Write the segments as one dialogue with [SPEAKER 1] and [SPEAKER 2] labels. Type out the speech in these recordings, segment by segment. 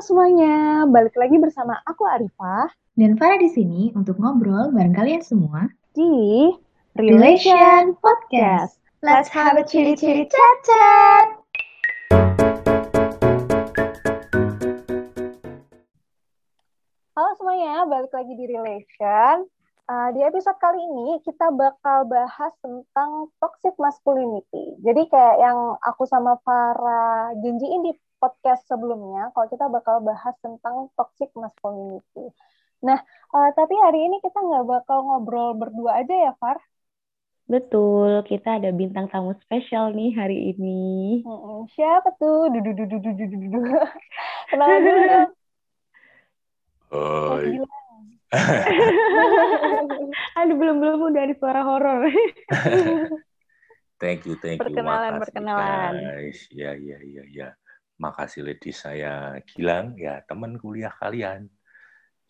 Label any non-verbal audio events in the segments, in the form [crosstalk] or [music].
[SPEAKER 1] semuanya, balik lagi bersama aku Arifah
[SPEAKER 2] dan Farah di sini untuk ngobrol bareng kalian semua
[SPEAKER 1] di Relation Podcast. Let's have a chili-chili chat-chat. Halo semuanya, balik lagi di Relation. Uh, di episode kali ini kita bakal bahas tentang toxic masculinity. Jadi kayak yang aku sama Farah janjiin di podcast sebelumnya, kalau kita bakal bahas tentang toxic masculinity. Nah, uh, tapi hari ini kita nggak bakal ngobrol berdua aja ya, Far?
[SPEAKER 3] Betul, kita ada bintang tamu spesial nih hari ini.
[SPEAKER 1] Hmm, siapa tuh? Dudu dudu dudu dudu. [laughs] Kenalan dulu dong.
[SPEAKER 4] Hai. [laughs]
[SPEAKER 3] Aduh belum belum udah ada suara horor. [laughs]
[SPEAKER 4] thank you, thank you.
[SPEAKER 1] Perkenalan,
[SPEAKER 4] Makasih,
[SPEAKER 1] perkenalan.
[SPEAKER 4] Guys. Ya, ya, ya, ya. Makasih lady saya Gilang, ya teman kuliah kalian.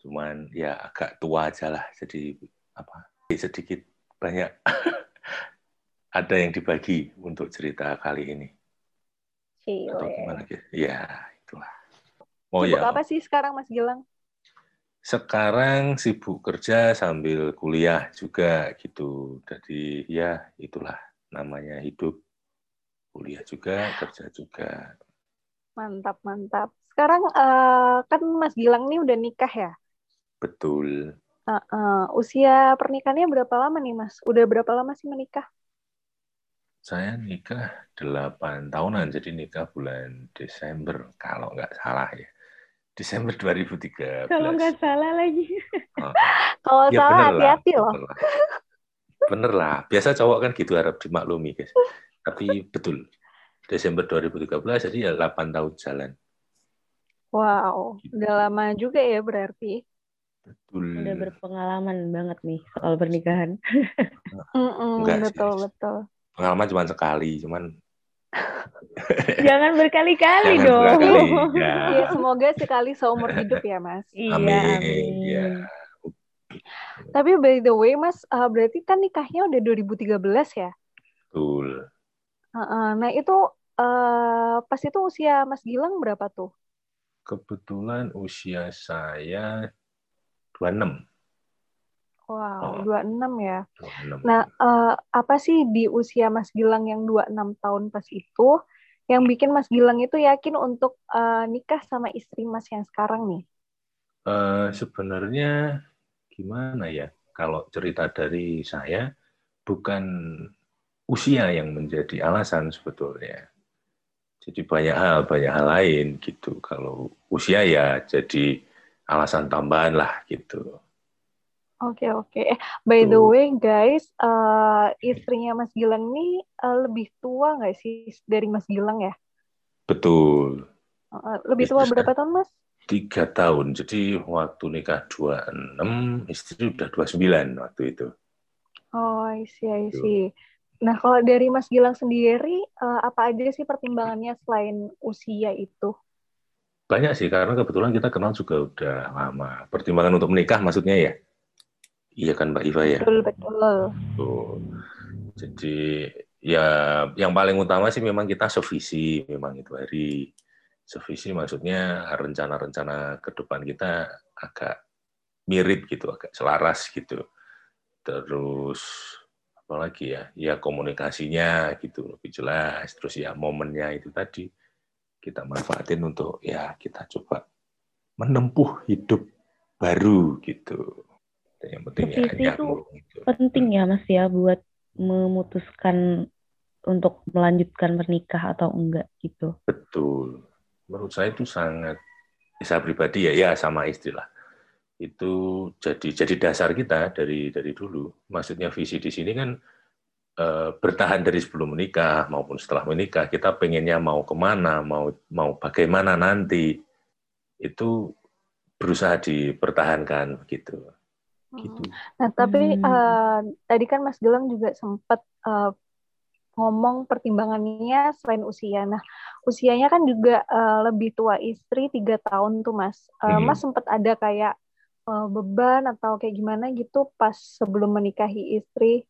[SPEAKER 4] Cuman ya agak tua aja lah, jadi apa? Sedikit banyak [laughs] ada yang dibagi untuk cerita kali ini. Atau
[SPEAKER 1] Cile.
[SPEAKER 4] gimana gitu? Ya, itulah. Oh
[SPEAKER 1] Sibuk
[SPEAKER 4] ya,
[SPEAKER 1] apa sih sekarang Mas Gilang?
[SPEAKER 4] Sekarang sibuk kerja sambil kuliah juga gitu. Jadi ya itulah namanya hidup. Kuliah juga, kerja juga.
[SPEAKER 1] Mantap, mantap. Sekarang eh, kan Mas Gilang nih udah nikah ya?
[SPEAKER 4] Betul.
[SPEAKER 1] Eh, eh, usia pernikahannya berapa lama nih Mas? Udah berapa lama sih menikah?
[SPEAKER 4] Saya nikah 8 tahunan, jadi nikah bulan Desember kalau nggak salah ya. Desember 2013.
[SPEAKER 3] Kalau nggak salah lagi.
[SPEAKER 4] Oh, [laughs]
[SPEAKER 1] Kalau
[SPEAKER 4] ya
[SPEAKER 1] salah hati-hati loh.
[SPEAKER 4] bener lah. Bener lah. Biasa cowok kan gitu harap dimaklumi guys. Tapi betul. Desember 2013 jadi ya 8 tahun jalan.
[SPEAKER 1] Wow, udah lama juga ya berarti.
[SPEAKER 4] Betul.
[SPEAKER 3] Udah berpengalaman banget nih soal pernikahan.
[SPEAKER 4] Enggak [laughs]
[SPEAKER 1] betul, betul.
[SPEAKER 4] Pengalaman cuma sekali, cuman [laughs]
[SPEAKER 3] Jangan berkali-kali
[SPEAKER 4] Jangan
[SPEAKER 3] dong.
[SPEAKER 4] berkali, ya. [laughs]
[SPEAKER 1] Iya, semoga sekali seumur hidup ya, Mas.
[SPEAKER 3] Iya,
[SPEAKER 4] Amin.
[SPEAKER 3] amin.
[SPEAKER 4] Ya.
[SPEAKER 1] Tapi by the way, Mas, uh, berarti kan nikahnya udah 2013 ya?
[SPEAKER 4] Betul.
[SPEAKER 1] Heeh. Nah, itu uh, pas itu usia Mas Gilang berapa tuh?
[SPEAKER 4] Kebetulan usia saya 26.
[SPEAKER 1] Wow,
[SPEAKER 4] Oh.
[SPEAKER 1] 26 ya.
[SPEAKER 4] 26.
[SPEAKER 1] Nah, uh, apa sih di usia Mas Gilang yang 26 tahun pas itu yang bikin Mas Gilang itu yakin untuk uh, nikah sama istri Mas yang sekarang nih?
[SPEAKER 4] Eh, sebenarnya gimana ya? Kalau cerita dari saya, bukan usia yang menjadi alasan sebetulnya. Jadi banyak hal, banyak hal lain gitu. Kalau usia ya jadi alasan tambahan lah gitu.
[SPEAKER 1] Oke oke. Eh, by the way guys, eh, istrinya Mas Gilang nih eh, lebih tua nggak sih dari Mas Gilang ya?
[SPEAKER 4] Betul.
[SPEAKER 1] Eh, lebih tua
[SPEAKER 4] Istri
[SPEAKER 1] berapa tahun Mas?
[SPEAKER 4] Tiga tahun. Jadi waktu nikah 26, istri udah 29 waktu itu.
[SPEAKER 1] Oh, I see, I
[SPEAKER 4] Tuh.
[SPEAKER 1] see. Nah, kalau dari Mas Gilang sendiri, eh, apa aja sih pertimbangannya selain usia itu?
[SPEAKER 4] Banyak sih, karena kebetulan kita kenal juga udah lama. Pertimbangan untuk menikah maksudnya ya? Iya kan Mbak Iva ya?
[SPEAKER 1] Betul betul.
[SPEAKER 4] Tuh. Jadi ya yang paling utama sih memang kita sevisi memang itu hari. Sevisi maksudnya rencana-rencana ke depan kita agak mirip gitu, agak selaras gitu. Terus apalagi ya? Ya komunikasinya gitu lebih jelas. Terus ya momennya itu tadi kita manfaatin untuk ya kita coba menempuh hidup baru gitu. Yang penting ya
[SPEAKER 3] itu
[SPEAKER 4] gitu.
[SPEAKER 3] Penting ya Mas ya buat memutuskan untuk melanjutkan menikah atau enggak gitu.
[SPEAKER 4] Betul. Menurut saya itu sangat saya pribadi ya ya sama istri lah. Itu jadi jadi dasar kita dari dari dulu. Maksudnya visi di sini kan eh, bertahan dari sebelum menikah maupun setelah menikah kita pengennya mau ke mana mau mau bagaimana nanti itu berusaha dipertahankan gitu gitu
[SPEAKER 1] Nah, tapi
[SPEAKER 3] Hmm.
[SPEAKER 1] eh, tadi kan Mas Gilang juga sempat eh, ngomong pertimbangannya selain usia. Nah, usianya kan juga eh, lebih tua istri tiga tahun tuh Mas. Eh,
[SPEAKER 4] Mhm.
[SPEAKER 1] Mas sempat ada kayak eh, beban atau kayak gimana gitu pas sebelum menikahi istri?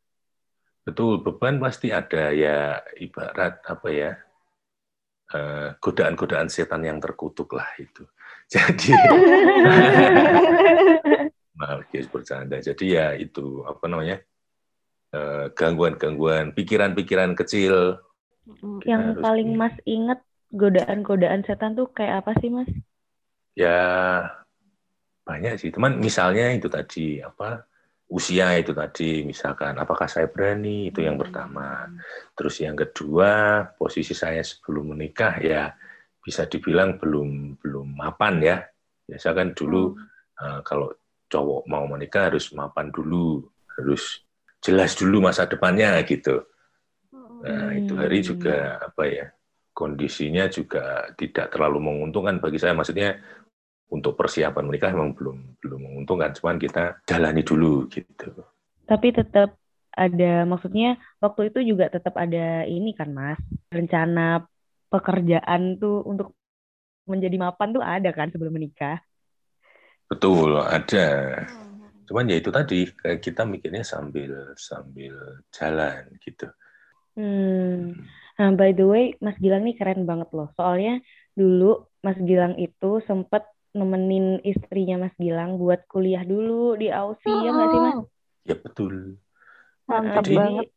[SPEAKER 4] betul beban pasti ada ya ibarat apa ya eh, godaan-godaan setan yang terkutuk lah itu [laughs] Jadi [laughs] maaf guys bercanda. Jadi ya itu apa namanya eh, gangguan-gangguan, pikiran-pikiran kecil.
[SPEAKER 3] Yang
[SPEAKER 4] harus
[SPEAKER 3] paling Mas inget godaan-godaan setan tuh kayak apa sih Mas?
[SPEAKER 4] Ya banyak sih. Teman misalnya itu tadi apa usia itu tadi misalkan apakah saya berani itu yang pertama. Terus yang kedua posisi saya sebelum menikah ya bisa dibilang belum belum mapan ya. Biasa kan dulu eh, kalau cowok mau menikah harus mapan dulu, harus jelas dulu masa depannya gitu. Nah, itu hari
[SPEAKER 3] Hmm.
[SPEAKER 4] juga apa ya? Kondisinya juga tidak terlalu menguntungkan bagi saya. Maksudnya untuk persiapan menikah memang belum belum menguntungkan. Cuman kita jalani dulu gitu.
[SPEAKER 3] Tapi tetap ada, maksudnya waktu itu juga tetap ada ini kan Mas, rencana pekerjaan tuh untuk menjadi mapan tuh ada kan sebelum menikah.
[SPEAKER 4] Betul, ada. Cuman ya itu tadi kayak kita mikirnya sambil sambil jalan gitu.
[SPEAKER 3] Hmm. Nah, by the way, Mas Gilang nih keren banget loh. Soalnya dulu Mas Gilang itu sempet nemenin istrinya Mas Gilang buat kuliah dulu di Aussie, ya nggak sih Mas?
[SPEAKER 4] Ya betul.
[SPEAKER 1] Mantap
[SPEAKER 4] Jadi-
[SPEAKER 1] banget.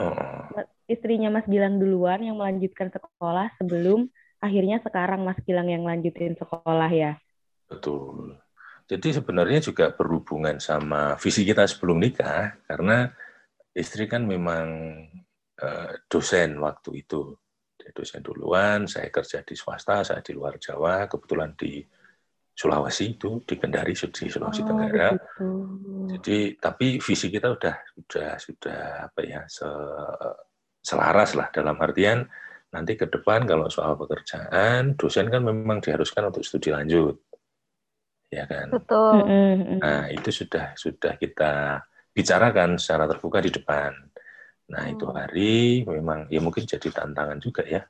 [SPEAKER 4] Oh,
[SPEAKER 3] Istrinya Mas Gilang duluan yang melanjutkan sekolah sebelum akhirnya sekarang Mas Gilang yang lanjutin sekolah ya.
[SPEAKER 4] betul. Jadi sebenarnya juga berhubungan sama visi kita sebelum nikah karena istri kan memang eh, dosen waktu itu. Dia dosen duluan, saya kerja di swasta, saya di luar Jawa, kebetulan di Sulawesi itu, di Kendari, di Sulawesi Tenggara.
[SPEAKER 3] begitu.
[SPEAKER 4] Jadi tapi visi kita udah sudah sudah apa ya se- selaras lah dalam artian nanti ke depan kalau soal pekerjaan dosen kan memang diharuskan untuk studi lanjut ya kan.
[SPEAKER 1] Betul.
[SPEAKER 4] Nah itu sudah sudah kita bicarakan secara terbuka di depan. Nah itu
[SPEAKER 1] Hmm.
[SPEAKER 4] hari memang ya mungkin jadi tantangan juga ya.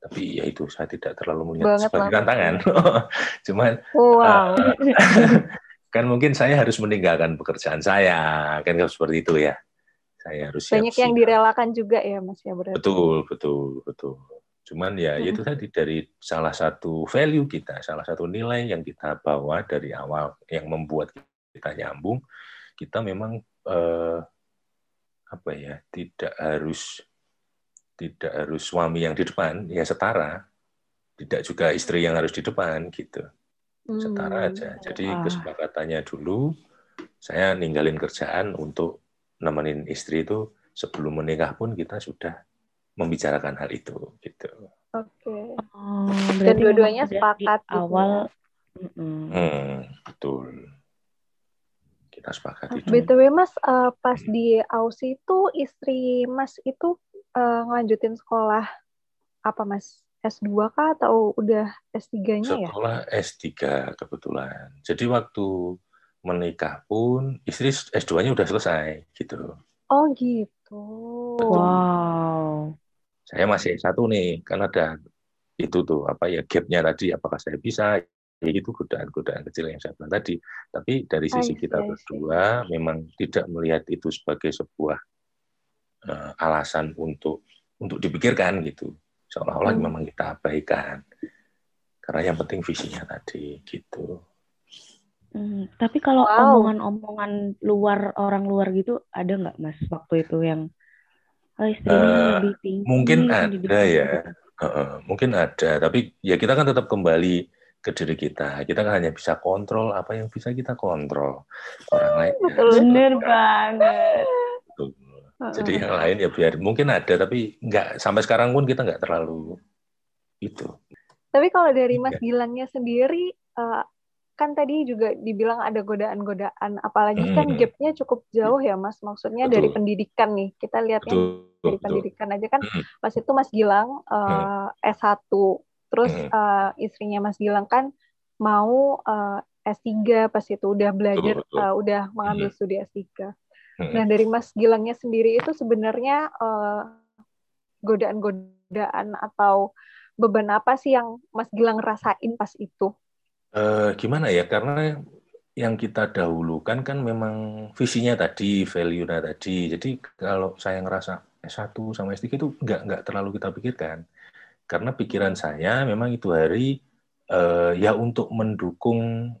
[SPEAKER 4] Tapi ya itu saya tidak terlalu melihat
[SPEAKER 1] Banget
[SPEAKER 4] sebagai
[SPEAKER 1] lah.
[SPEAKER 4] tantangan. [laughs] Cuman
[SPEAKER 1] Wow. [laughs]
[SPEAKER 4] kan mungkin saya harus meninggalkan pekerjaan saya kan kalau seperti itu ya saya harus
[SPEAKER 1] Banyak yang
[SPEAKER 4] siap-siap.
[SPEAKER 1] direlakan juga ya Mas ya berarti.
[SPEAKER 4] betul betul betul cuman ya
[SPEAKER 1] Mm-mm.
[SPEAKER 4] itu tadi dari salah satu value kita salah satu nilai yang kita bawa dari awal yang membuat kita nyambung kita memang eh, apa ya tidak harus tidak harus suami yang di depan ya setara tidak juga istri yang harus di depan gitu setara
[SPEAKER 1] Hmm.
[SPEAKER 4] aja. Jadi kesepakatannya dulu saya ninggalin kerjaan untuk nemenin istri itu sebelum menikah pun kita sudah membicarakan hal itu gitu.
[SPEAKER 1] Oke.
[SPEAKER 3] Oh,
[SPEAKER 1] Dan dua-duanya sepakat gitu
[SPEAKER 3] awal.
[SPEAKER 1] ya.
[SPEAKER 3] mm-mm.
[SPEAKER 4] Hmm, betul. Kita sepakat itu.
[SPEAKER 1] BTW Mas, eh, pas di Aussie itu istri Mas itu eh, ngelanjutin sekolah apa Mas? S2 kah atau udah S3-nya ya?
[SPEAKER 4] Sekolah S3 kebetulan. Jadi waktu menikah pun istri S2-nya udah selesai gitu.
[SPEAKER 1] Oh gitu.
[SPEAKER 3] Wow.
[SPEAKER 4] Saya masih satu nih, kan ada itu tuh apa ya gapnya tadi apakah saya bisa ya itu godaan-godaan kecil yang saya bilang tadi tapi dari
[SPEAKER 1] I
[SPEAKER 4] sisi
[SPEAKER 1] see,
[SPEAKER 4] kita
[SPEAKER 1] I see.
[SPEAKER 4] berdua memang tidak melihat itu sebagai sebuah eh, alasan untuk untuk dipikirkan gitu seolah-olah
[SPEAKER 1] Hmm.
[SPEAKER 4] memang kita abaikan karena yang penting visinya tadi gitu
[SPEAKER 3] Hmm, tapi kalau
[SPEAKER 1] Wow.
[SPEAKER 3] omongan-omongan luar orang luar gitu ada nggak mas waktu itu yang oh,
[SPEAKER 4] Eh,
[SPEAKER 3] lebih tinggi
[SPEAKER 4] mungkin
[SPEAKER 3] pendidikan
[SPEAKER 4] ada ya.
[SPEAKER 3] gitu.
[SPEAKER 4] Heeh, mungkin ada tapi ya kita kan tetap kembali ke diri kita kita kan hanya bisa kontrol apa yang bisa kita kontrol orang lain ya
[SPEAKER 1] Betul.
[SPEAKER 3] Bener banget.
[SPEAKER 4] Betul. Jadi yang lain ya biar mungkin ada tapi nggak sampai sekarang pun kita nggak terlalu itu.
[SPEAKER 1] Tapi kalau dari Mas
[SPEAKER 4] Iya.
[SPEAKER 1] Gilangnya sendiri, eh, kan tadi juga dibilang ada godaan-godaan, apalagi kan
[SPEAKER 4] Hmm.
[SPEAKER 1] gapnya cukup jauh ya Mas. Maksudnya
[SPEAKER 4] Betul.
[SPEAKER 1] dari pendidikan nih, kita lihatnya
[SPEAKER 4] Betul.
[SPEAKER 1] dari
[SPEAKER 4] betul.
[SPEAKER 1] pendidikan aja kan. Pas itu Mas Gilang eh, S1, terus eh, istrinya Mas Gilang kan mau eh, S3 pas itu udah belajar,
[SPEAKER 4] betul.
[SPEAKER 1] eh, udah mengambil studi S3.
[SPEAKER 4] Hmm.
[SPEAKER 1] Nah dari Mas Gilangnya sendiri itu sebenarnya eh, godaan-godaan atau beban apa sih yang Mas Gilang rasain pas itu?
[SPEAKER 4] Eh, gimana ya? Karena yang kita dahulukan kan memang visinya tadi, value-nya tadi. Jadi kalau saya ngerasa S1 sama S3 itu nggak nggak terlalu kita pikirkan. Karena pikiran saya memang itu hari uh, ya untuk mendukung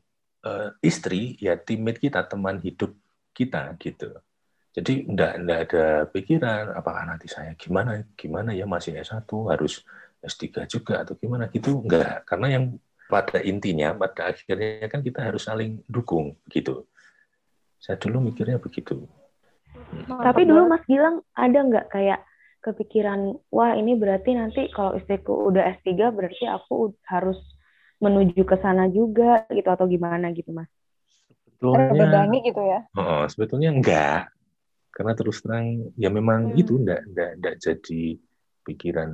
[SPEAKER 4] uh, istri ya timit kita teman hidup kita gitu jadi enggak enggak ada pikiran apakah nanti saya gimana gimana ya masih S1 harus S3 juga atau gimana gitu enggak karena yang pada intinya pada akhirnya kan kita harus saling dukung gitu saya dulu mikirnya begitu
[SPEAKER 3] tapi dulu Mas Gilang ada nggak kayak kepikiran wah ini berarti nanti kalau istriku udah S3 berarti aku harus menuju ke sana juga gitu atau gimana gitu mas?
[SPEAKER 1] Sebetulnya gitu ya?
[SPEAKER 4] Oh, sebetulnya enggak, karena terus terang ya memang hmm. itu enggak, enggak enggak jadi pikiran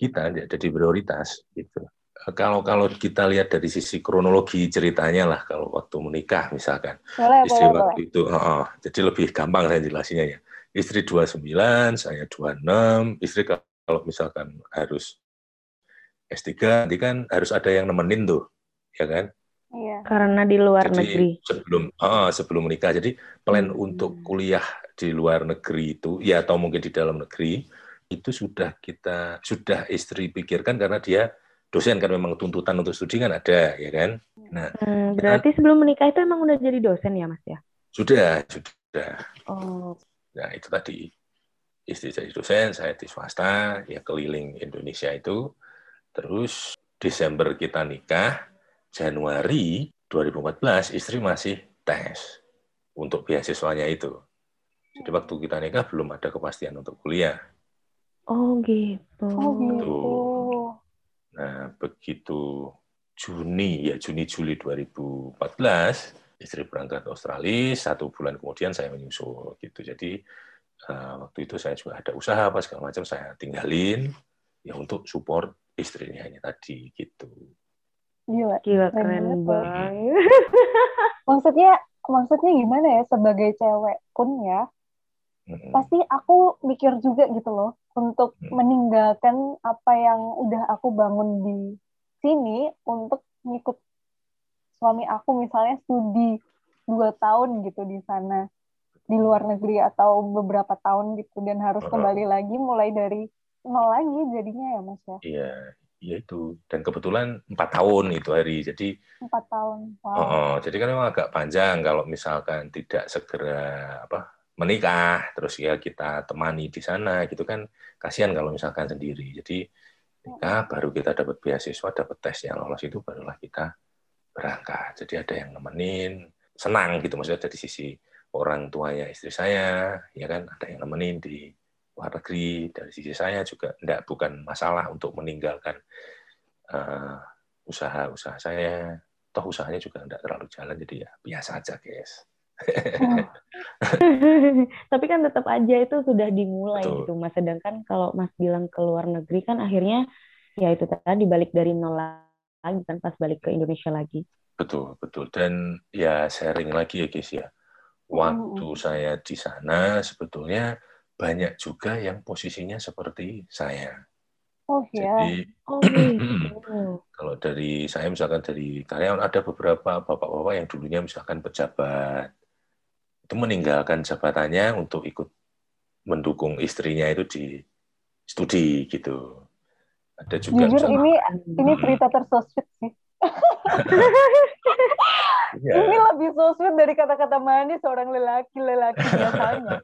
[SPEAKER 4] kita, enggak jadi prioritas gitu. Kalau kalau kita lihat dari sisi kronologi ceritanya lah, kalau waktu menikah misalkan, boleh, istri boleh, waktu boleh. itu, oh, oh, jadi lebih gampang saya jelasinnya ya. Istri 29, saya 26, istri kalau misalkan harus S3 nanti kan harus ada yang nemenin tuh, ya kan?
[SPEAKER 3] Iya. Karena di luar
[SPEAKER 4] jadi,
[SPEAKER 3] negeri.
[SPEAKER 4] Sebelum oh, sebelum menikah. Jadi plan hmm. untuk kuliah di luar negeri itu ya atau mungkin di dalam negeri itu sudah kita sudah istri pikirkan karena dia dosen kan memang tuntutan untuk studi kan ada ya kan.
[SPEAKER 3] Nah, hmm, berarti sebelum menikah itu emang udah jadi dosen ya Mas ya?
[SPEAKER 4] Sudah, sudah. Oh. Nah, itu tadi istri jadi dosen, saya di swasta, ya keliling Indonesia itu Terus Desember kita nikah, Januari 2014 istri masih tes untuk beasiswanya itu. Jadi waktu kita nikah belum ada kepastian untuk kuliah.
[SPEAKER 3] Oh gitu. Oh
[SPEAKER 1] gitu.
[SPEAKER 4] Nah begitu Juni ya Juni Juli 2014 istri berangkat ke Australia satu bulan kemudian saya menyusul gitu. Jadi uh, waktu itu saya juga ada usaha apa segala macam saya tinggalin ya untuk support istrinya ini tadi gitu.
[SPEAKER 3] Gila, Gila keren, banget. [laughs]
[SPEAKER 1] maksudnya maksudnya gimana ya sebagai cewek pun ya hmm. pasti aku mikir juga gitu loh untuk hmm. meninggalkan apa yang udah aku bangun di sini untuk ngikut suami aku misalnya studi dua tahun gitu di sana di luar negeri atau beberapa tahun gitu. Dan harus kembali lagi mulai dari nol lagi jadinya ya mas ya?
[SPEAKER 4] Iya iya itu. Dan kebetulan empat tahun itu hari jadi
[SPEAKER 1] empat tahun
[SPEAKER 4] wow. oh, oh, jadi kan memang agak panjang kalau misalkan tidak segera apa menikah terus ya kita temani di sana gitu kan. Kasihan kalau misalkan sendiri. Jadi nikah baru kita dapat beasiswa dapat tes yang lolos itu barulah kita berangkat. Jadi ada yang nemenin senang gitu. Maksudnya dari sisi orang tuanya istri saya ya kan. Ada yang nemenin di luar negeri dari sisi saya juga tidak bukan masalah untuk meninggalkan uh, usaha-usaha saya. Toh usahanya juga tidak terlalu jalan jadi ya biasa aja guys [laughs]
[SPEAKER 3] tapi kan tetap aja itu sudah dimulai betul. gitu mas sedangkan kalau mas bilang ke luar negeri kan akhirnya ya itu tadi balik dari nol lagi kan pas balik ke Indonesia lagi
[SPEAKER 4] betul betul dan ya sharing lagi ya guys ya waktu hmm. saya di sana sebetulnya banyak juga yang posisinya seperti saya.
[SPEAKER 1] Oh ya. Jadi
[SPEAKER 3] oh, gitu. [clears throat]
[SPEAKER 4] kalau dari saya misalkan dari karyawan ada beberapa bapak-bapak yang dulunya misalkan pejabat itu meninggalkan jabatannya untuk ikut mendukung istrinya itu di studi gitu. Ada juga
[SPEAKER 1] Jujur misalkan, ini ini berita tersosmed sih. [laughs] ya. Ini lebih sosmed dari kata-kata manis seorang lelaki-lelaki biasanya.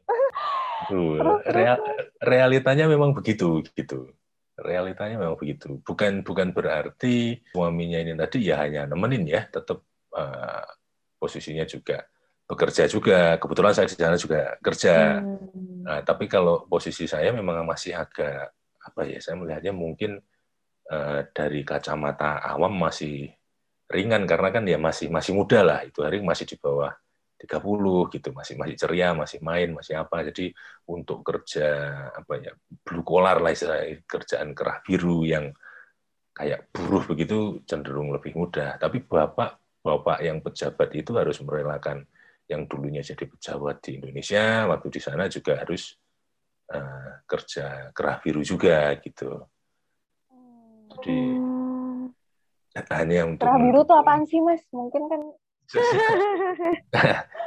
[SPEAKER 4] Tuh, real, realitanya memang begitu gitu. Realitanya memang begitu. Bukan bukan berarti suaminya ini tadi ya hanya nemenin ya, tetap uh, posisinya juga bekerja juga. Kebetulan saya di sana juga kerja. Hmm. Nah, tapi kalau posisi saya memang masih agak apa ya? Saya melihatnya mungkin uh, dari kacamata awam masih ringan karena kan ya masih masih muda lah itu hari masih di bawah 30 gitu masih masih ceria masih main masih apa jadi untuk kerja apa ya blue collar lah istilahnya kerjaan kerah biru yang kayak buruh begitu cenderung lebih mudah tapi bapak bapak yang pejabat itu harus merelakan yang dulunya jadi pejabat di Indonesia waktu di sana juga harus uh, kerja kerah biru juga gitu jadi hmm. hanya untuk
[SPEAKER 1] kerah biru tuh apaan sih mas mungkin kan [laughs]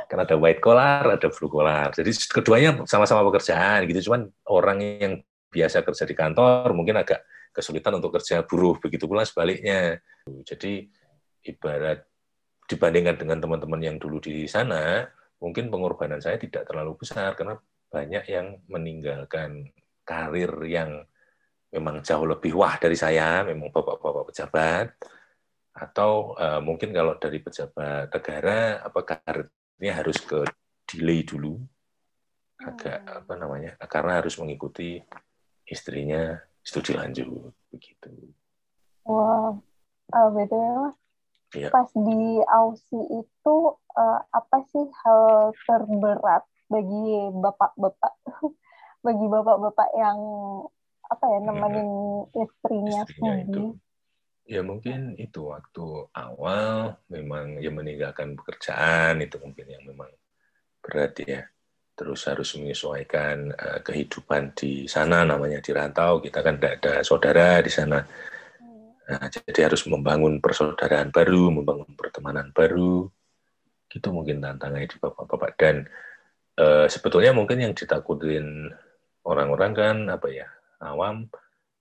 [SPEAKER 4] Karena ada white collar, ada blue collar. Jadi keduanya sama-sama pekerjaan gitu. Cuman orang yang biasa kerja di kantor mungkin agak kesulitan untuk kerja buruh. Begitu pula sebaliknya. Jadi ibarat dibandingkan dengan teman-teman yang dulu di sana, mungkin pengorbanan saya tidak terlalu besar karena banyak yang meninggalkan karir yang memang jauh lebih wah dari saya, memang bapak-bapak pejabat, atau uh, mungkin kalau dari pejabat negara, apa karirnya harus ke delay dulu, agak hmm. apa namanya, karena harus mengikuti istrinya studi lanjut, begitu.
[SPEAKER 1] Wah, wow. uh, betul ya. Pas di Aussie itu uh, apa sih hal terberat bagi bapak-bapak, [laughs] bagi bapak-bapak yang apa ya nemenin istrinya, istrinya itu.
[SPEAKER 4] Ya mungkin itu waktu awal memang ya meninggalkan pekerjaan itu mungkin yang memang berat ya. Terus harus menyesuaikan uh, kehidupan di sana namanya di rantau. Kita kan tidak ada saudara di sana. Nah, jadi harus membangun persaudaraan baru, membangun pertemanan baru. Gitu mungkin tantangannya di bapak-bapak. Dan uh, sebetulnya mungkin yang ditakutin orang-orang kan apa ya awam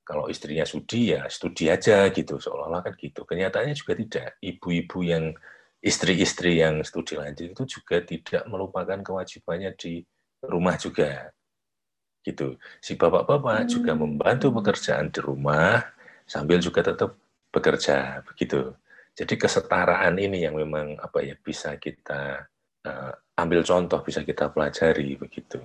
[SPEAKER 4] kalau istrinya studi ya studi aja gitu seolah-olah kan gitu kenyataannya juga tidak ibu-ibu yang istri-istri yang studi lanjut itu juga tidak melupakan kewajibannya di rumah juga gitu si bapak-bapak hmm. juga membantu pekerjaan di rumah sambil juga tetap bekerja begitu jadi kesetaraan ini yang memang apa ya bisa kita uh, ambil contoh bisa kita pelajari begitu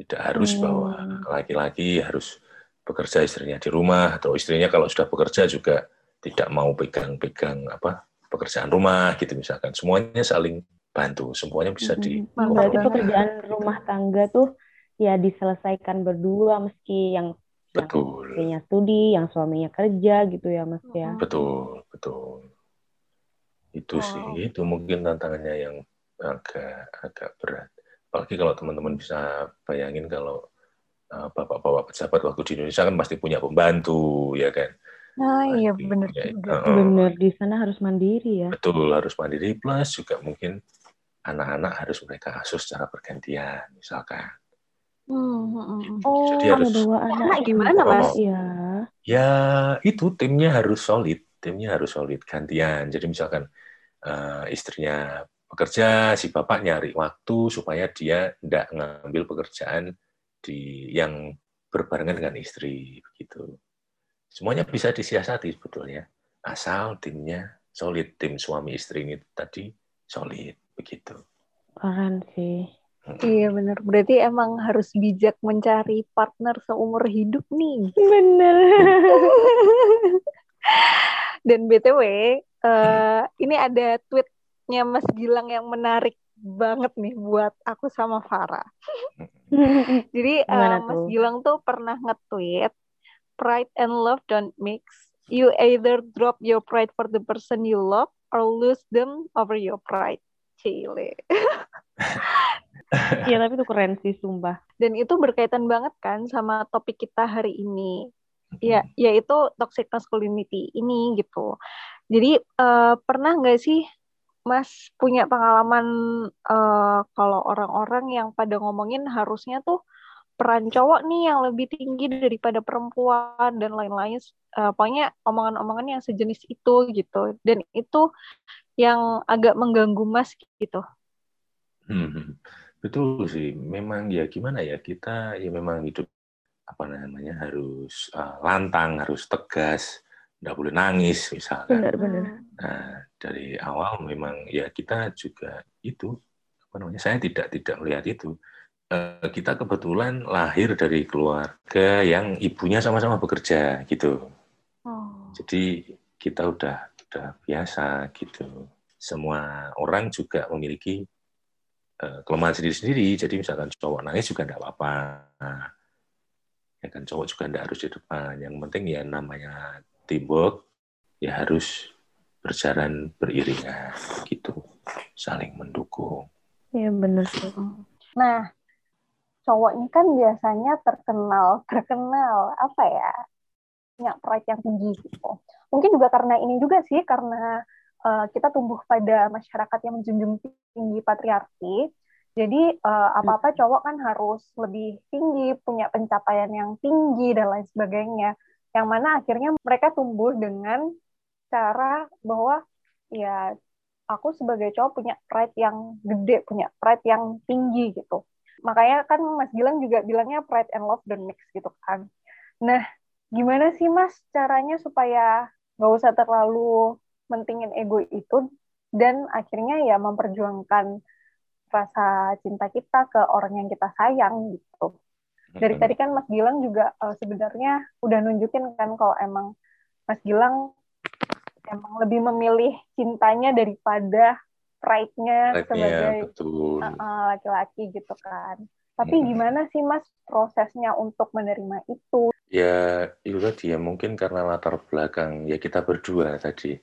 [SPEAKER 4] tidak harus hmm. bahwa laki-laki harus bekerja istrinya di rumah atau istrinya kalau sudah bekerja juga tidak mau pegang-pegang apa pekerjaan rumah gitu misalkan. Semuanya saling bantu, semuanya bisa hmm. di.
[SPEAKER 3] Berarti pekerjaan rumah tangga tuh ya diselesaikan berdua meski yang
[SPEAKER 4] betul.
[SPEAKER 3] Yang studi, yang suaminya kerja gitu ya Mas ya.
[SPEAKER 4] Betul, betul. Itu oh. sih, itu mungkin tantangannya yang agak agak berat apalagi kalau teman-teman bisa bayangin kalau uh, bapak-bapak pejabat waktu di Indonesia kan pasti punya pembantu ya kan
[SPEAKER 1] Nah, iya benar.
[SPEAKER 3] Uh, benar di sana harus mandiri ya.
[SPEAKER 4] Betul, harus mandiri plus juga mungkin anak-anak harus mereka asuh secara bergantian misalkan.
[SPEAKER 1] Hmm, hmm, hmm.
[SPEAKER 3] Gitu. Oh, Jadi harus dua anak
[SPEAKER 1] gimana, Mas?
[SPEAKER 3] Ya.
[SPEAKER 4] Ya, itu timnya harus solid, timnya harus solid gantian. Jadi misalkan uh, istrinya bekerja, si bapak nyari waktu supaya dia tidak ngambil pekerjaan di yang berbarengan dengan istri begitu. Semuanya bisa disiasati sebetulnya, asal timnya solid, tim suami istri ini tadi solid begitu.
[SPEAKER 3] Keren sih.
[SPEAKER 1] Iya benar. Berarti emang harus bijak mencari partner seumur hidup nih.
[SPEAKER 3] Bener. [laughs]
[SPEAKER 1] Dan btw, uh, eh, ini ada tweet tweetnya Mas Gilang yang menarik banget nih buat aku sama Farah. Jadi uh, Mas Gilang tuh pernah nge-tweet pride and love don't mix. You either drop your pride for the person you love or lose them over your pride. Cile. [laughs]
[SPEAKER 3] Iya tapi itu keren sih sumpah.
[SPEAKER 1] Dan itu berkaitan banget kan sama topik kita hari ini. Ya, yaitu toxic masculinity ini gitu. Jadi uh, pernah nggak sih Mas punya pengalaman uh, kalau orang-orang yang pada ngomongin harusnya tuh peran cowok nih yang lebih tinggi daripada perempuan dan lain-lain. Uh, pokoknya omongan-omongan yang sejenis itu gitu. Dan itu yang agak mengganggu Mas gitu.
[SPEAKER 4] Hmm, betul sih. Memang ya gimana ya kita ya memang hidup apa namanya harus uh, lantang, harus tegas nggak boleh nangis misalkan.
[SPEAKER 3] Benar-benar.
[SPEAKER 4] Nah dari awal memang ya kita juga itu apa namanya saya tidak tidak melihat itu. Uh, kita kebetulan lahir dari keluarga yang ibunya sama-sama bekerja gitu. Oh. Jadi kita udah udah biasa gitu. Semua orang juga memiliki kelemahan sendiri-sendiri. Jadi misalkan cowok nangis juga tidak apa-apa. ya kan cowok juga tidak harus di depan. Yang penting ya namanya teamwork ya harus berjalan beriringan gitu saling mendukung
[SPEAKER 3] ya benar sih
[SPEAKER 1] nah cowok ini kan biasanya terkenal terkenal apa ya punya pride yang tinggi gitu mungkin juga karena ini juga sih karena uh, kita tumbuh pada masyarakat yang menjunjung tinggi patriarki jadi uh, apa-apa hmm. cowok kan harus lebih tinggi, punya pencapaian yang tinggi dan lain sebagainya yang mana akhirnya mereka tumbuh dengan cara bahwa ya aku sebagai cowok punya pride yang gede, punya pride yang tinggi gitu. Makanya kan Mas Gilang juga bilangnya pride and love don't mix gitu kan. Nah, gimana sih Mas caranya supaya nggak usah terlalu mentingin ego itu dan akhirnya ya memperjuangkan rasa cinta kita ke orang yang kita sayang gitu. Dari tadi kan Mas Gilang juga uh, sebenarnya udah nunjukin kan kalau emang Mas Gilang emang lebih memilih cintanya daripada pride-nya sebagai
[SPEAKER 4] betul.
[SPEAKER 1] uh, uh, laki-laki gitu kan. Tapi gimana sih Mas prosesnya untuk menerima itu?
[SPEAKER 4] Ya, itu tadi ya mungkin karena latar belakang ya kita berdua tadi.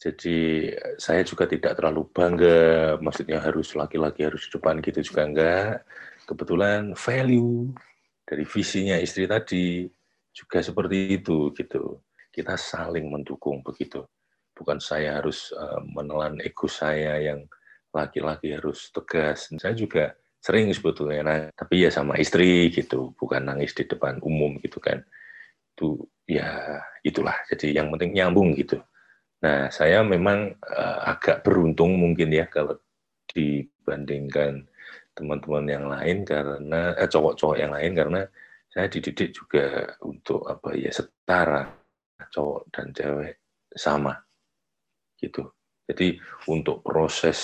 [SPEAKER 4] Jadi saya juga tidak terlalu bangga, maksudnya harus laki-laki harus di depan gitu juga enggak. Kebetulan value dari visinya istri tadi juga seperti itu gitu. Kita saling mendukung begitu. Bukan saya harus uh, menelan ego saya yang laki-laki harus tegas. Saya juga sering sebetulnya, nah, tapi ya sama istri gitu, bukan nangis di depan umum gitu kan. Itu ya itulah. Jadi yang penting nyambung gitu Nah, saya memang uh, agak beruntung mungkin ya kalau dibandingkan teman-teman yang lain karena eh, cowok-cowok yang lain karena saya dididik juga untuk apa ya setara cowok dan cewek sama gitu. Jadi untuk proses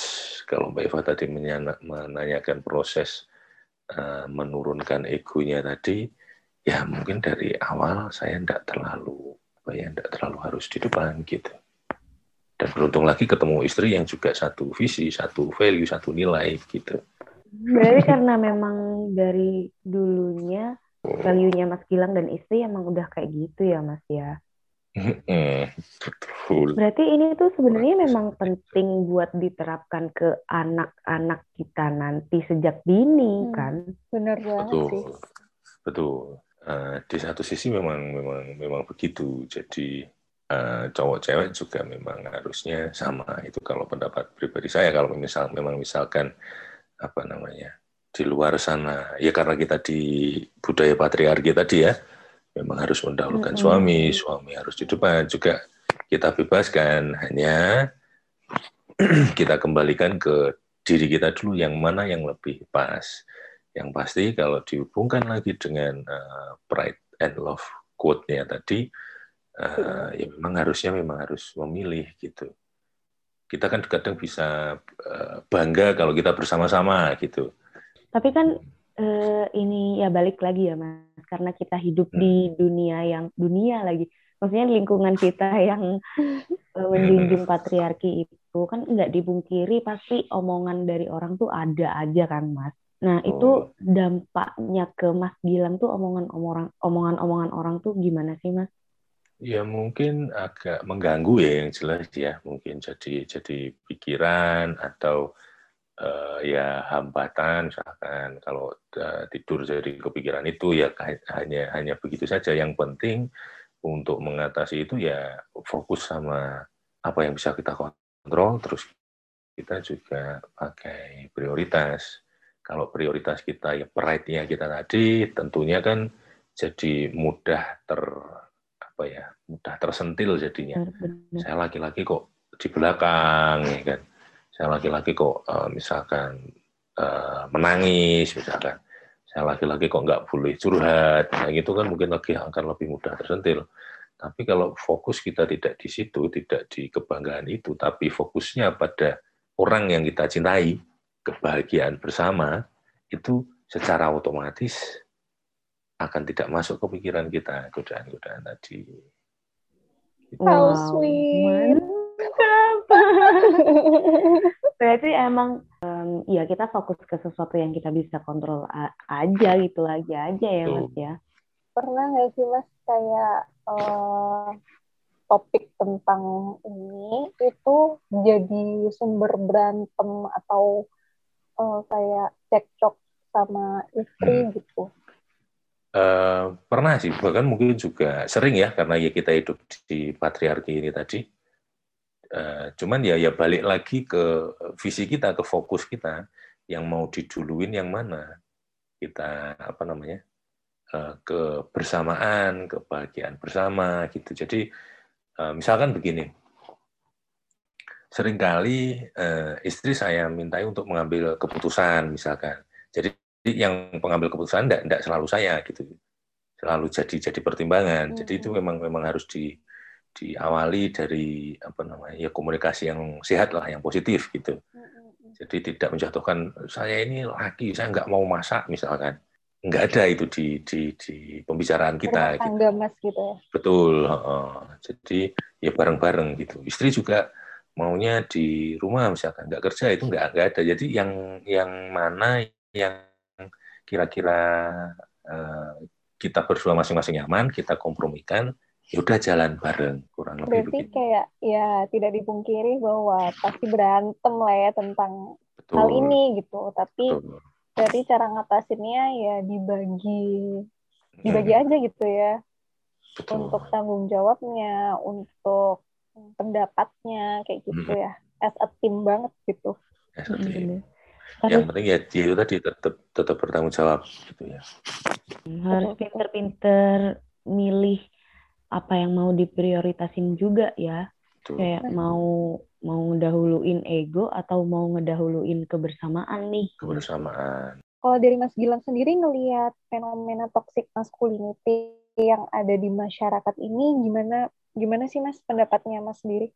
[SPEAKER 4] kalau Mbak Eva tadi menanyakan proses uh, menurunkan egonya tadi, ya mungkin dari awal saya tidak terlalu apa ya tidak terlalu harus di depan gitu dan beruntung lagi ketemu istri yang juga satu visi, satu value, satu nilai gitu.
[SPEAKER 3] Berarti karena memang dari dulunya value-nya Mas Gilang dan istri emang udah kayak gitu ya Mas ya.
[SPEAKER 4] Betul.
[SPEAKER 3] Berarti ini tuh sebenarnya memang penting buat diterapkan ke anak-anak kita nanti sejak dini hmm, kan.
[SPEAKER 1] Benar banget
[SPEAKER 4] Betul.
[SPEAKER 1] sih.
[SPEAKER 4] Betul. Uh, di satu sisi memang memang memang begitu. Jadi uh, cowok cewek juga memang harusnya sama itu kalau pendapat pribadi saya. Kalau misal memang misalkan apa namanya di luar sana ya karena kita di budaya patriarki tadi ya memang harus mendahulukan mm -hmm. suami suami harus di depan. Juga kita bebaskan hanya [clears throat] kita kembalikan ke diri kita dulu yang mana yang lebih pas. Yang pasti kalau dihubungkan lagi dengan uh, pride and love quote-nya tadi uh, ya memang harusnya memang harus memilih gitu. Kita kan kadang bisa uh, bangga kalau kita bersama-sama gitu.
[SPEAKER 3] Tapi kan uh, ini ya balik lagi ya mas, karena kita hidup hmm. di dunia yang dunia lagi, maksudnya lingkungan kita yang uh, menjunjung patriarki itu kan nggak dipungkiri pasti omongan dari orang tuh ada aja kan mas. Nah, oh. itu dampaknya ke Mas Gilang tuh omongan-omongan omongan-omongan orang tuh gimana sih, Mas?
[SPEAKER 4] Ya mungkin agak mengganggu ya yang jelas ya. Mungkin jadi jadi pikiran atau uh, ya hambatan misalkan. Kalau uh, tidur jadi kepikiran itu ya hanya hanya begitu saja. Yang penting untuk mengatasi itu ya fokus sama apa yang bisa kita kontrol. Terus kita juga pakai prioritas. Kalau prioritas kita ya pride-nya kita tadi tentunya kan jadi mudah ter apa ya mudah tersentil jadinya. Benar. Saya laki-laki kok di belakang, ya kan. Saya laki-laki kok uh, misalkan uh, menangis, misalkan. Saya laki-laki kok nggak boleh curhat, nah gitu kan mungkin lagi akan lebih mudah tersentil. Tapi kalau fokus kita tidak di situ, tidak di kebanggaan itu, tapi fokusnya pada orang yang kita cintai, kebahagiaan bersama, itu secara otomatis akan tidak masuk ke pikiran kita godaan-godaan tadi.
[SPEAKER 1] How wow. sweet. [laughs]
[SPEAKER 3] Berarti emang um, ya kita fokus ke sesuatu yang kita bisa kontrol aja gitu lagi aja ya Mas ya.
[SPEAKER 1] Pernah nggak sih Mas kayak uh, topik tentang ini itu jadi sumber berantem atau uh, kayak cekcok sama istri hmm. gitu?
[SPEAKER 4] Uh, pernah sih, bahkan mungkin juga sering ya, karena ya kita hidup di patriarki ini tadi. Uh, cuman ya ya balik lagi ke visi kita, ke fokus kita, yang mau diduluin yang mana. Kita apa namanya uh, kebersamaan, kebahagiaan bersama gitu. Jadi uh, misalkan begini, sering kali uh, istri saya mintai untuk mengambil keputusan misalkan. Jadi yang pengambil keputusan tidak selalu saya gitu, selalu jadi jadi pertimbangan. Hmm. Jadi itu memang memang harus di diawali dari apa namanya ya komunikasi yang sehat lah, yang positif gitu. Jadi tidak menjatuhkan saya ini laki, saya nggak mau masak misalkan. Nggak ada itu di di, di pembicaraan kita.
[SPEAKER 1] Gitu. mas gitu ya.
[SPEAKER 4] Betul. Uh, jadi ya bareng-bareng gitu. Istri juga maunya di rumah misalkan nggak kerja itu nggak nggak ada. Jadi yang yang mana yang kira-kira uh, kita berdua masing-masing nyaman, kita kompromikan, ya udah jalan bareng kurang lebih
[SPEAKER 1] Berarti begitu. kayak ya tidak dipungkiri bahwa pasti berantem lah ya tentang Betul. hal ini gitu tapi Betul. berarti cara ngatasinnya ya dibagi dibagi hmm. aja gitu ya Betul. untuk tanggung jawabnya untuk pendapatnya kayak gitu hmm. ya as a team banget gitu
[SPEAKER 4] as a team. Hmm. Yang penting ya dia tadi tetap tetap bertanggung jawab gitu ya
[SPEAKER 3] harus pinter-pinter milih apa yang mau diprioritasin juga ya. Betul. Kayak mau mau ngedahuluin ego atau mau ngedahuluin kebersamaan nih.
[SPEAKER 4] Kebersamaan.
[SPEAKER 1] Kalau dari Mas Gilang sendiri ngelihat fenomena toxic masculinity yang ada di masyarakat ini gimana gimana sih Mas pendapatnya Mas sendiri?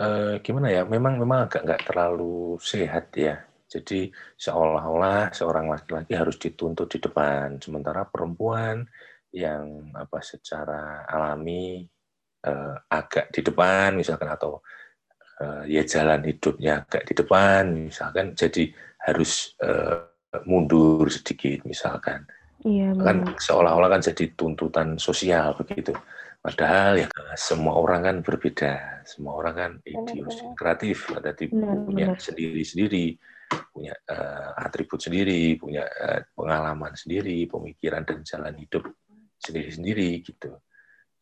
[SPEAKER 4] Uh, gimana ya? Memang memang agak nggak terlalu sehat ya. Jadi seolah-olah seorang laki-laki harus dituntut di depan, sementara perempuan yang apa secara alami uh, agak di depan misalkan atau uh, ya jalan hidupnya agak di depan misalkan jadi harus uh, mundur sedikit misalkan. Iya, kan seolah-olah kan jadi tuntutan sosial begitu. Padahal ya semua orang kan berbeda. Semua orang kan idiosinkratif ada punya sendiri-sendiri punya uh, atribut sendiri punya uh, pengalaman sendiri pemikiran dan jalan hidup sendiri-sendiri gitu.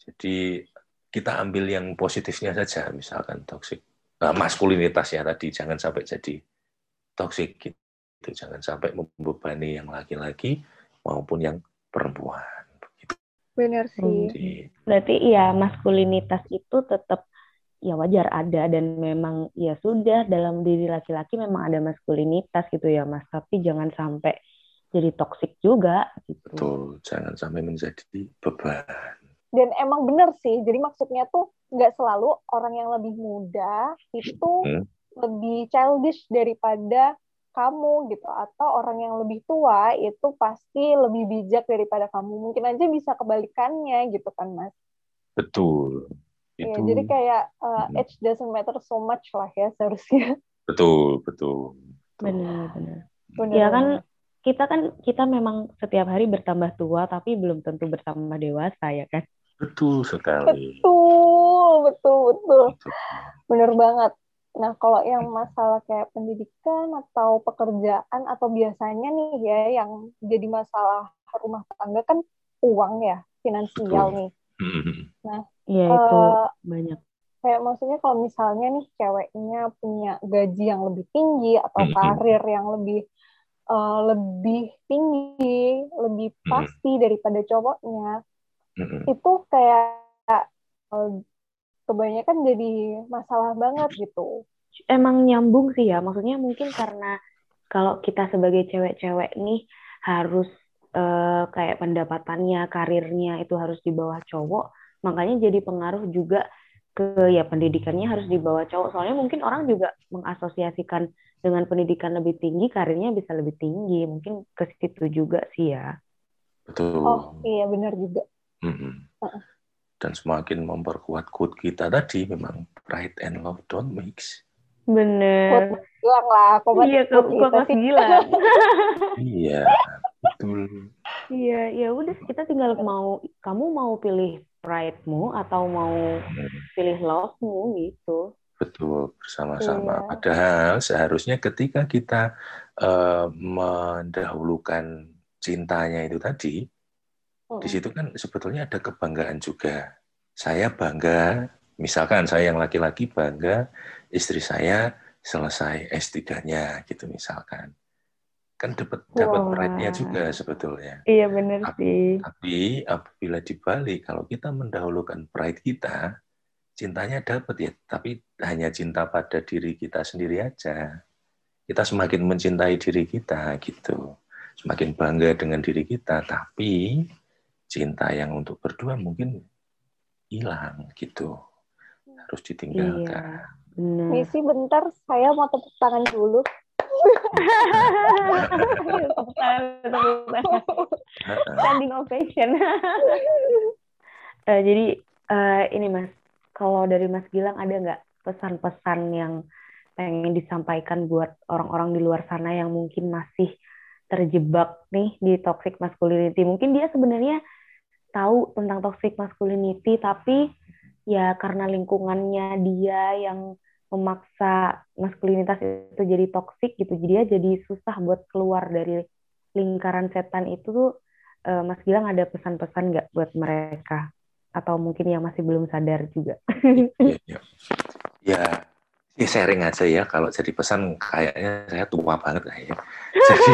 [SPEAKER 4] Jadi kita ambil yang positifnya saja, misalkan toxic uh, maskulinitasnya tadi jangan sampai jadi toxic gitu. Jangan sampai membebani yang laki-laki maupun yang perempuan.
[SPEAKER 1] Benar sih. Jadi,
[SPEAKER 3] Berarti ya maskulinitas itu tetap ya wajar ada dan memang ya sudah dalam diri laki-laki memang ada maskulinitas gitu ya Mas, tapi jangan sampai jadi toksik juga gitu.
[SPEAKER 4] Betul, jangan sampai menjadi beban.
[SPEAKER 1] Dan emang bener sih, jadi maksudnya tuh nggak selalu orang yang lebih muda itu hmm. lebih childish daripada kamu gitu atau orang yang lebih tua itu pasti lebih bijak daripada kamu mungkin aja bisa kebalikannya gitu kan mas
[SPEAKER 4] betul
[SPEAKER 1] ya, itu jadi kayak uh, age doesn't matter so much lah ya seharusnya. [laughs]
[SPEAKER 4] Betul betul,
[SPEAKER 3] betul. benar benar. Ya kan kita kan kita memang setiap hari bertambah tua tapi belum tentu bertambah dewasa ya kan?
[SPEAKER 4] Betul sekali.
[SPEAKER 1] Betul betul betul. Bener banget. Nah kalau yang masalah kayak pendidikan atau pekerjaan atau biasanya nih ya yang jadi masalah rumah tangga kan uang ya finansial betul. nih.
[SPEAKER 3] Nah iya itu uh, banyak.
[SPEAKER 1] kayak maksudnya kalau misalnya nih ceweknya punya gaji yang lebih tinggi atau karir yang lebih uh, lebih tinggi, lebih pasti daripada cowoknya, itu kayak uh, kebanyakan jadi masalah banget gitu.
[SPEAKER 3] Emang nyambung sih ya, maksudnya mungkin karena kalau kita sebagai cewek-cewek nih harus uh, kayak pendapatannya, karirnya itu harus di bawah cowok, makanya jadi pengaruh juga ke ya pendidikannya harus di bawah cowok. Soalnya mungkin orang juga mengasosiasikan dengan pendidikan lebih tinggi karirnya bisa lebih tinggi. Mungkin ke situ juga sih ya.
[SPEAKER 4] Betul.
[SPEAKER 1] Oh iya benar juga.
[SPEAKER 4] Mm-hmm. dan semakin memperkuat quote kita tadi memang pride and love don't mix.
[SPEAKER 3] Bener.
[SPEAKER 1] Bilang lah
[SPEAKER 3] iya kok masih gila. [laughs] [laughs]
[SPEAKER 4] Iya betul.
[SPEAKER 3] Iya ya udah kita tinggal mau kamu mau pilih pride-mu atau mau hmm. pilih love-mu gitu
[SPEAKER 4] Betul, bersama-sama. Iya. Padahal seharusnya ketika kita uh, mendahulukan cintanya itu tadi, oh. di situ kan sebetulnya ada kebanggaan juga. Saya bangga, misalkan saya yang laki-laki bangga istri saya selesai S3-nya gitu misalkan. Kan dapat dapat
[SPEAKER 3] Wah.
[SPEAKER 4] pride-nya juga sebetulnya.
[SPEAKER 3] Iya bener
[SPEAKER 4] Tapi-
[SPEAKER 3] sih.
[SPEAKER 4] Tapi apabila dibalik, kalau kita mendahulukan pride kita, cintanya dapat ya, tapi hanya cinta pada diri kita sendiri aja. Kita semakin mencintai diri kita gitu, semakin bangga dengan diri kita, tapi cinta yang untuk berdua mungkin hilang gitu, harus ditinggalkan.
[SPEAKER 3] Iya. Bener.
[SPEAKER 1] Misi bentar, saya mau tepuk tangan dulu.
[SPEAKER 3] Standing ovation. Eh, jadi eh, ini Mas, kalau dari Mas Gilang ada nggak pesan-pesan yang pengen disampaikan buat orang-orang di luar sana yang mungkin masih terjebak nih di toxic masculinity? Mungkin dia sebenarnya tahu tentang toxic masculinity, tapi ya karena lingkungannya dia yang memaksa maskulinitas itu jadi toxic gitu, jadi dia jadi susah buat keluar dari lingkaran setan itu tuh. eh, Mas Gilang ada pesan-pesan nggak buat mereka? Atau mungkin yang masih belum sadar juga?
[SPEAKER 4] Iya, iya. Ya, ya sharing aja ya. Kalau jadi pesan kayaknya saya tua banget kayaknya. Jadi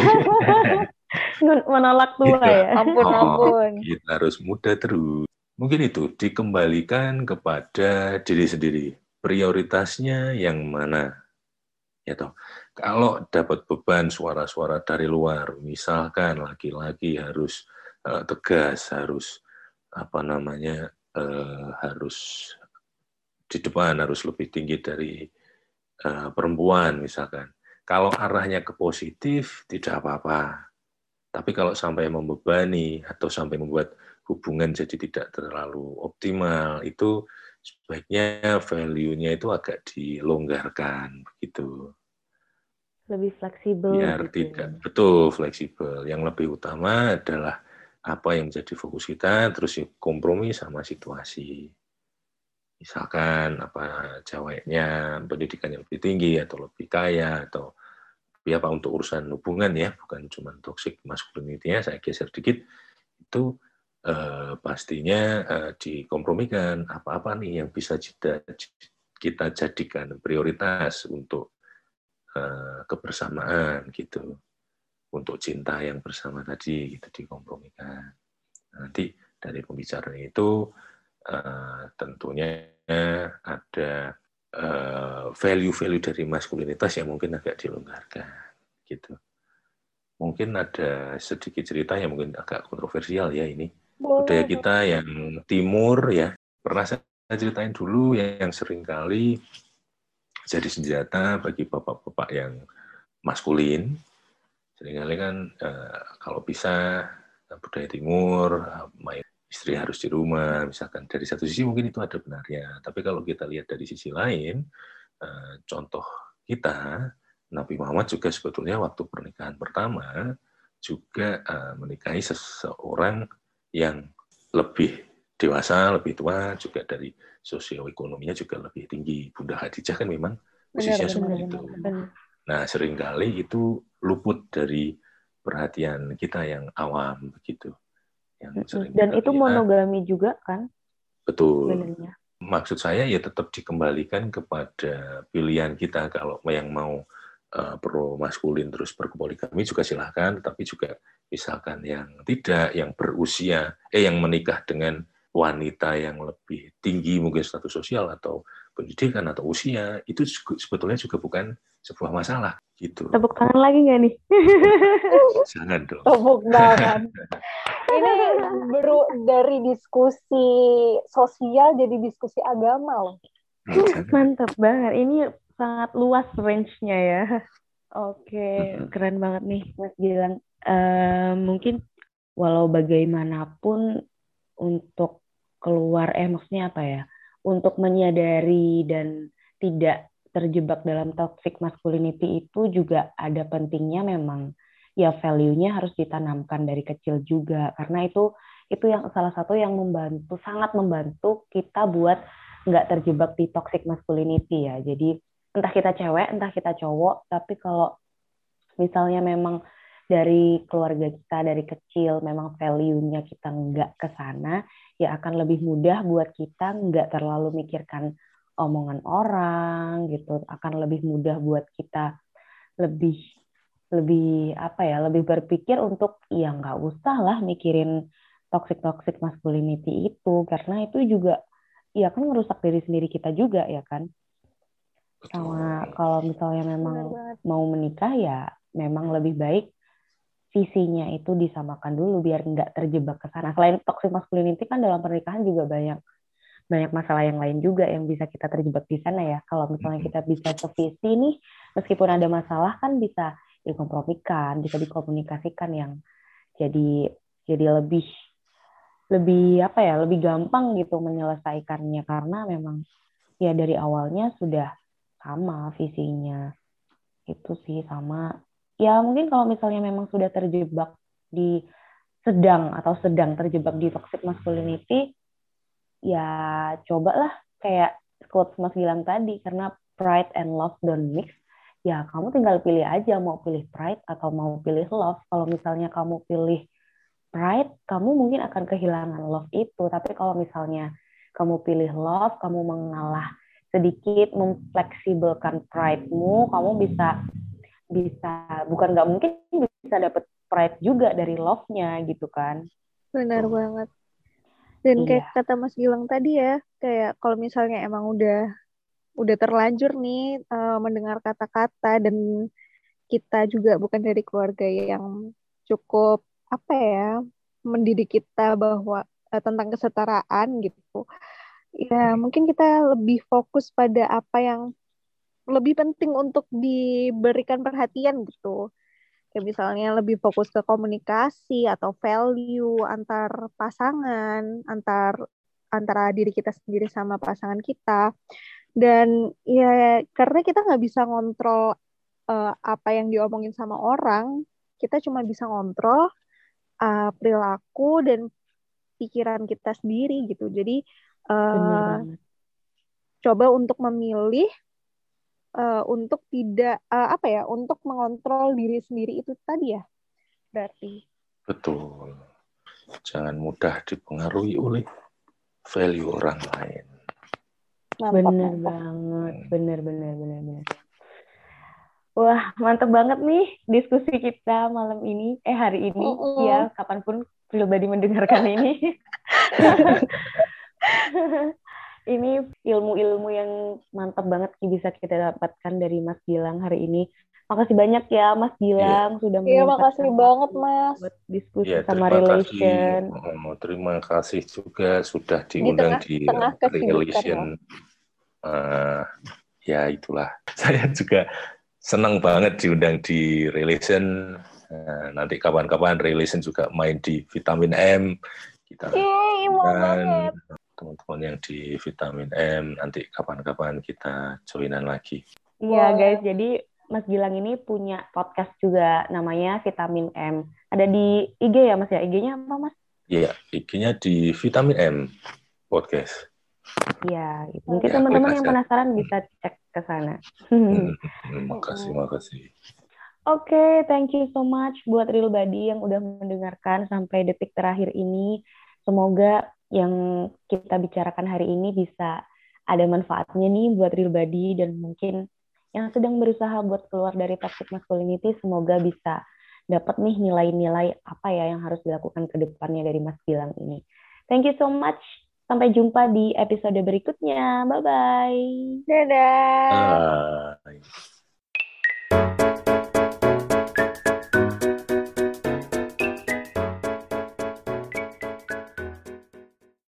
[SPEAKER 3] Menolak tua
[SPEAKER 4] Iya.
[SPEAKER 3] ya?
[SPEAKER 1] Ampun,
[SPEAKER 4] Oh.
[SPEAKER 1] ampun.
[SPEAKER 4] kita harus muda terus. Mungkin itu dikembalikan kepada diri sendiri. Prioritasnya yang mana? Ya toh. Kalau dapat beban suara-suara dari luar, misalkan laki-laki harus eh, tegas, harus apa namanya eh, harus di depan harus lebih tinggi dari eh, perempuan misalkan. Kalau arahnya ke positif tidak apa-apa. Tapi kalau sampai membebani atau sampai membuat hubungan jadi tidak terlalu optimal, itu sebaiknya value-nya itu agak dilonggarkan begitu.
[SPEAKER 3] Lebih fleksibel
[SPEAKER 4] Biar
[SPEAKER 3] gitu.
[SPEAKER 4] tidak betul fleksibel. Yang lebih utama adalah apa yang menjadi fokus kita, terus ya kompromi sama situasi. Misalkan apa ceweknya pendidikan yang lebih tinggi atau lebih kaya atau ya apa untuk urusan hubungan ya, bukan cuma toxic masculinity-nya saya geser dikit itu eh, pastinya eh, dikompromikan. Apa-apa nih yang bisa kita jadikan prioritas untuk eh, kebersamaan gitu. Untuk cinta yang bersama tadi gitu dikompromikan. Nanti dari pembicaraan itu tentunya ada value-value dari maskulinitas yang mungkin agak dilonggarkan gitu. Mungkin ada sedikit cerita yang mungkin agak kontroversial ya ini budaya kita yang timur ya. Pernah saya ceritain dulu yang, yang sering kali jadi senjata bagi bapak-bapak yang maskulin. Seringkali kan eh, kalau bisa eh, budaya timur main istri harus di rumah misalkan. Dari satu sisi mungkin itu ada benarnya. Tapi kalau kita lihat dari sisi lain eh, contoh kita Nabi Muhammad juga sebetulnya waktu pernikahan pertama juga eh, menikahi seseorang yang lebih dewasa, lebih tua, juga dari sosioekonominya juga lebih tinggi. Bunda Khadijah kan memang posisinya
[SPEAKER 1] Benar,
[SPEAKER 4] seperti
[SPEAKER 1] benar,
[SPEAKER 4] itu.
[SPEAKER 1] benar.
[SPEAKER 4] Nah, sering kali itu luput dari perhatian kita yang awam begitu. Yang sering
[SPEAKER 3] Dan itu monogami juga kan
[SPEAKER 4] betul.
[SPEAKER 3] sebenarnya.
[SPEAKER 4] Maksud saya ya tetap dikembalikan kepada pilihan kita kalau yang mau uh, pro maskulin terus berpoligami juga silahkan, tapi juga misalkan yang tidak, yang berusia, eh yang menikah dengan wanita yang lebih tinggi mungkin status sosial atau pendidikan atau usia itu sebetulnya juga bukan sebuah masalah gitu.
[SPEAKER 3] Tepuk tangan lagi nggak nih? [laughs]
[SPEAKER 4] Jangan dong.
[SPEAKER 1] Tepuk tangan. [laughs] Ini baru dari diskusi sosial jadi diskusi agama loh.
[SPEAKER 4] Jangan.
[SPEAKER 3] Mantap banget. Ini sangat luas range-nya ya. Oke,
[SPEAKER 4] Mhm.
[SPEAKER 3] keren banget nih Mas Gilang. Eh, mungkin walau bagaimanapun untuk keluar, eh maksudnya apa ya? Untuk menyadari dan tidak terjebak dalam toxic masculinity itu juga ada pentingnya memang ya value-nya harus ditanamkan dari kecil juga karena itu itu yang salah satu yang membantu sangat membantu kita buat nggak terjebak di toxic masculinity ya. Jadi entah kita cewek, entah kita cowok, tapi kalau misalnya memang dari keluarga kita dari kecil memang value-nya kita nggak ke sana, ya akan lebih mudah buat kita nggak terlalu mikirkan omongan orang gitu, akan lebih mudah buat kita lebih lebih apa ya lebih berpikir untuk ya nggak usah lah mikirin toxic toxic masculinity itu karena itu juga ya kan merusak diri sendiri kita juga ya kan? Sama kalau misalnya memang mau menikah ya memang lebih baik visinya itu disamakan dulu biar nggak terjebak ke sana. Selain toxic masculinity kan dalam pernikahan juga banyak banyak masalah yang lain juga yang bisa kita terjebak di sana ya. Kalau misalnya kita bisa sevisi nih meskipun ada masalah kan bisa dikompromikan bisa dikomunikasikan yang jadi jadi lebih lebih apa ya lebih gampang gitu menyelesaikannya. Karena memang ya dari awalnya sudah sama visinya. Itu sih sama ya mungkin kalau misalnya memang sudah terjebak di sedang atau sedang terjebak di toxic masculinity ya cobalah kayak quotes Mas Gilang tadi karena pride and love don't mix ya kamu tinggal pilih aja mau pilih pride atau mau pilih love kalau misalnya kamu pilih pride, kamu mungkin akan kehilangan love itu. Tapi kalau misalnya kamu pilih love, kamu mengalah sedikit, memfleksibelkan pride-mu, kamu bisa bisa bukan nggak mungkin bisa dapet pride juga dari love-nya gitu kan.
[SPEAKER 1] Benar banget. Dan iya. kayak kata Mas Gilang tadi ya, kayak kalau misalnya emang udah udah terlanjur nih uh, mendengar kata-kata dan kita juga bukan dari keluarga yang cukup apa ya mendidik kita bahwa uh, tentang kesetaraan gitu ya mungkin kita lebih fokus pada apa yang lebih penting untuk diberikan perhatian gitu. Kayak misalnya lebih fokus ke komunikasi atau value antar pasangan antar antara diri kita sendiri sama pasangan kita. Dan ya karena kita nggak bisa ngontrol uh, apa yang diomongin sama orang kita cuma bisa ngontrol uh, perilaku dan pikiran kita sendiri gitu. Jadi uh, coba untuk memilih uh, untuk tidak uh, apa ya, untuk mengontrol diri sendiri itu tadi ya. Berarti.
[SPEAKER 4] Betul. Jangan mudah dipengaruhi oleh value orang lain.
[SPEAKER 3] bener banget, bener bener bener bener. Wah, mantep banget nih diskusi kita malam ini, eh hari ini, uh -uh. ya kapan pun pribadi mendengarkan ini. [laughs] ini ilmu-ilmu yang mantap banget bisa kita dapatkan dari Mas Gilang hari ini. Makasih banyak ya Mas Gilang yeah. sudah
[SPEAKER 1] Iya, makasih banget Mas.
[SPEAKER 3] Buat diskusi yeah, sama relation.
[SPEAKER 4] Kasih. Oh, terima kasih juga sudah diundang di, tengah, di tengah relation. Uh, ya itulah. [laughs] Saya juga senang banget diundang di relation. Nah, nanti kapan-kapan relation juga main di vitamin M. Kita dan teman-teman yang di vitamin M nanti kapan-kapan kita joinan lagi.
[SPEAKER 3] Iya guys, jadi Mas Gilang ini punya podcast juga namanya Vitamin M. Ada di IG ya Mas ya? IG-nya apa Mas?
[SPEAKER 4] Iya, IG-nya di Vitamin M Podcast.
[SPEAKER 3] Iya, mungkin ya, teman-teman yang penasaran bisa cek ke sana.
[SPEAKER 4] Hmm, makasih, [laughs] makasih.
[SPEAKER 3] Oke, okay, thank you so much buat Real Body yang udah mendengarkan sampai detik terakhir ini. Semoga yang kita bicarakan hari ini bisa ada manfaatnya nih buat Real Body dan mungkin yang sedang berusaha buat keluar dari toxic masculinity semoga bisa dapat nih nilai-nilai apa ya yang harus dilakukan ke depannya dari Mas Gilang ini. Thank you so much. Sampai jumpa di episode berikutnya. Bye-bye.
[SPEAKER 1] Dadah. Bye.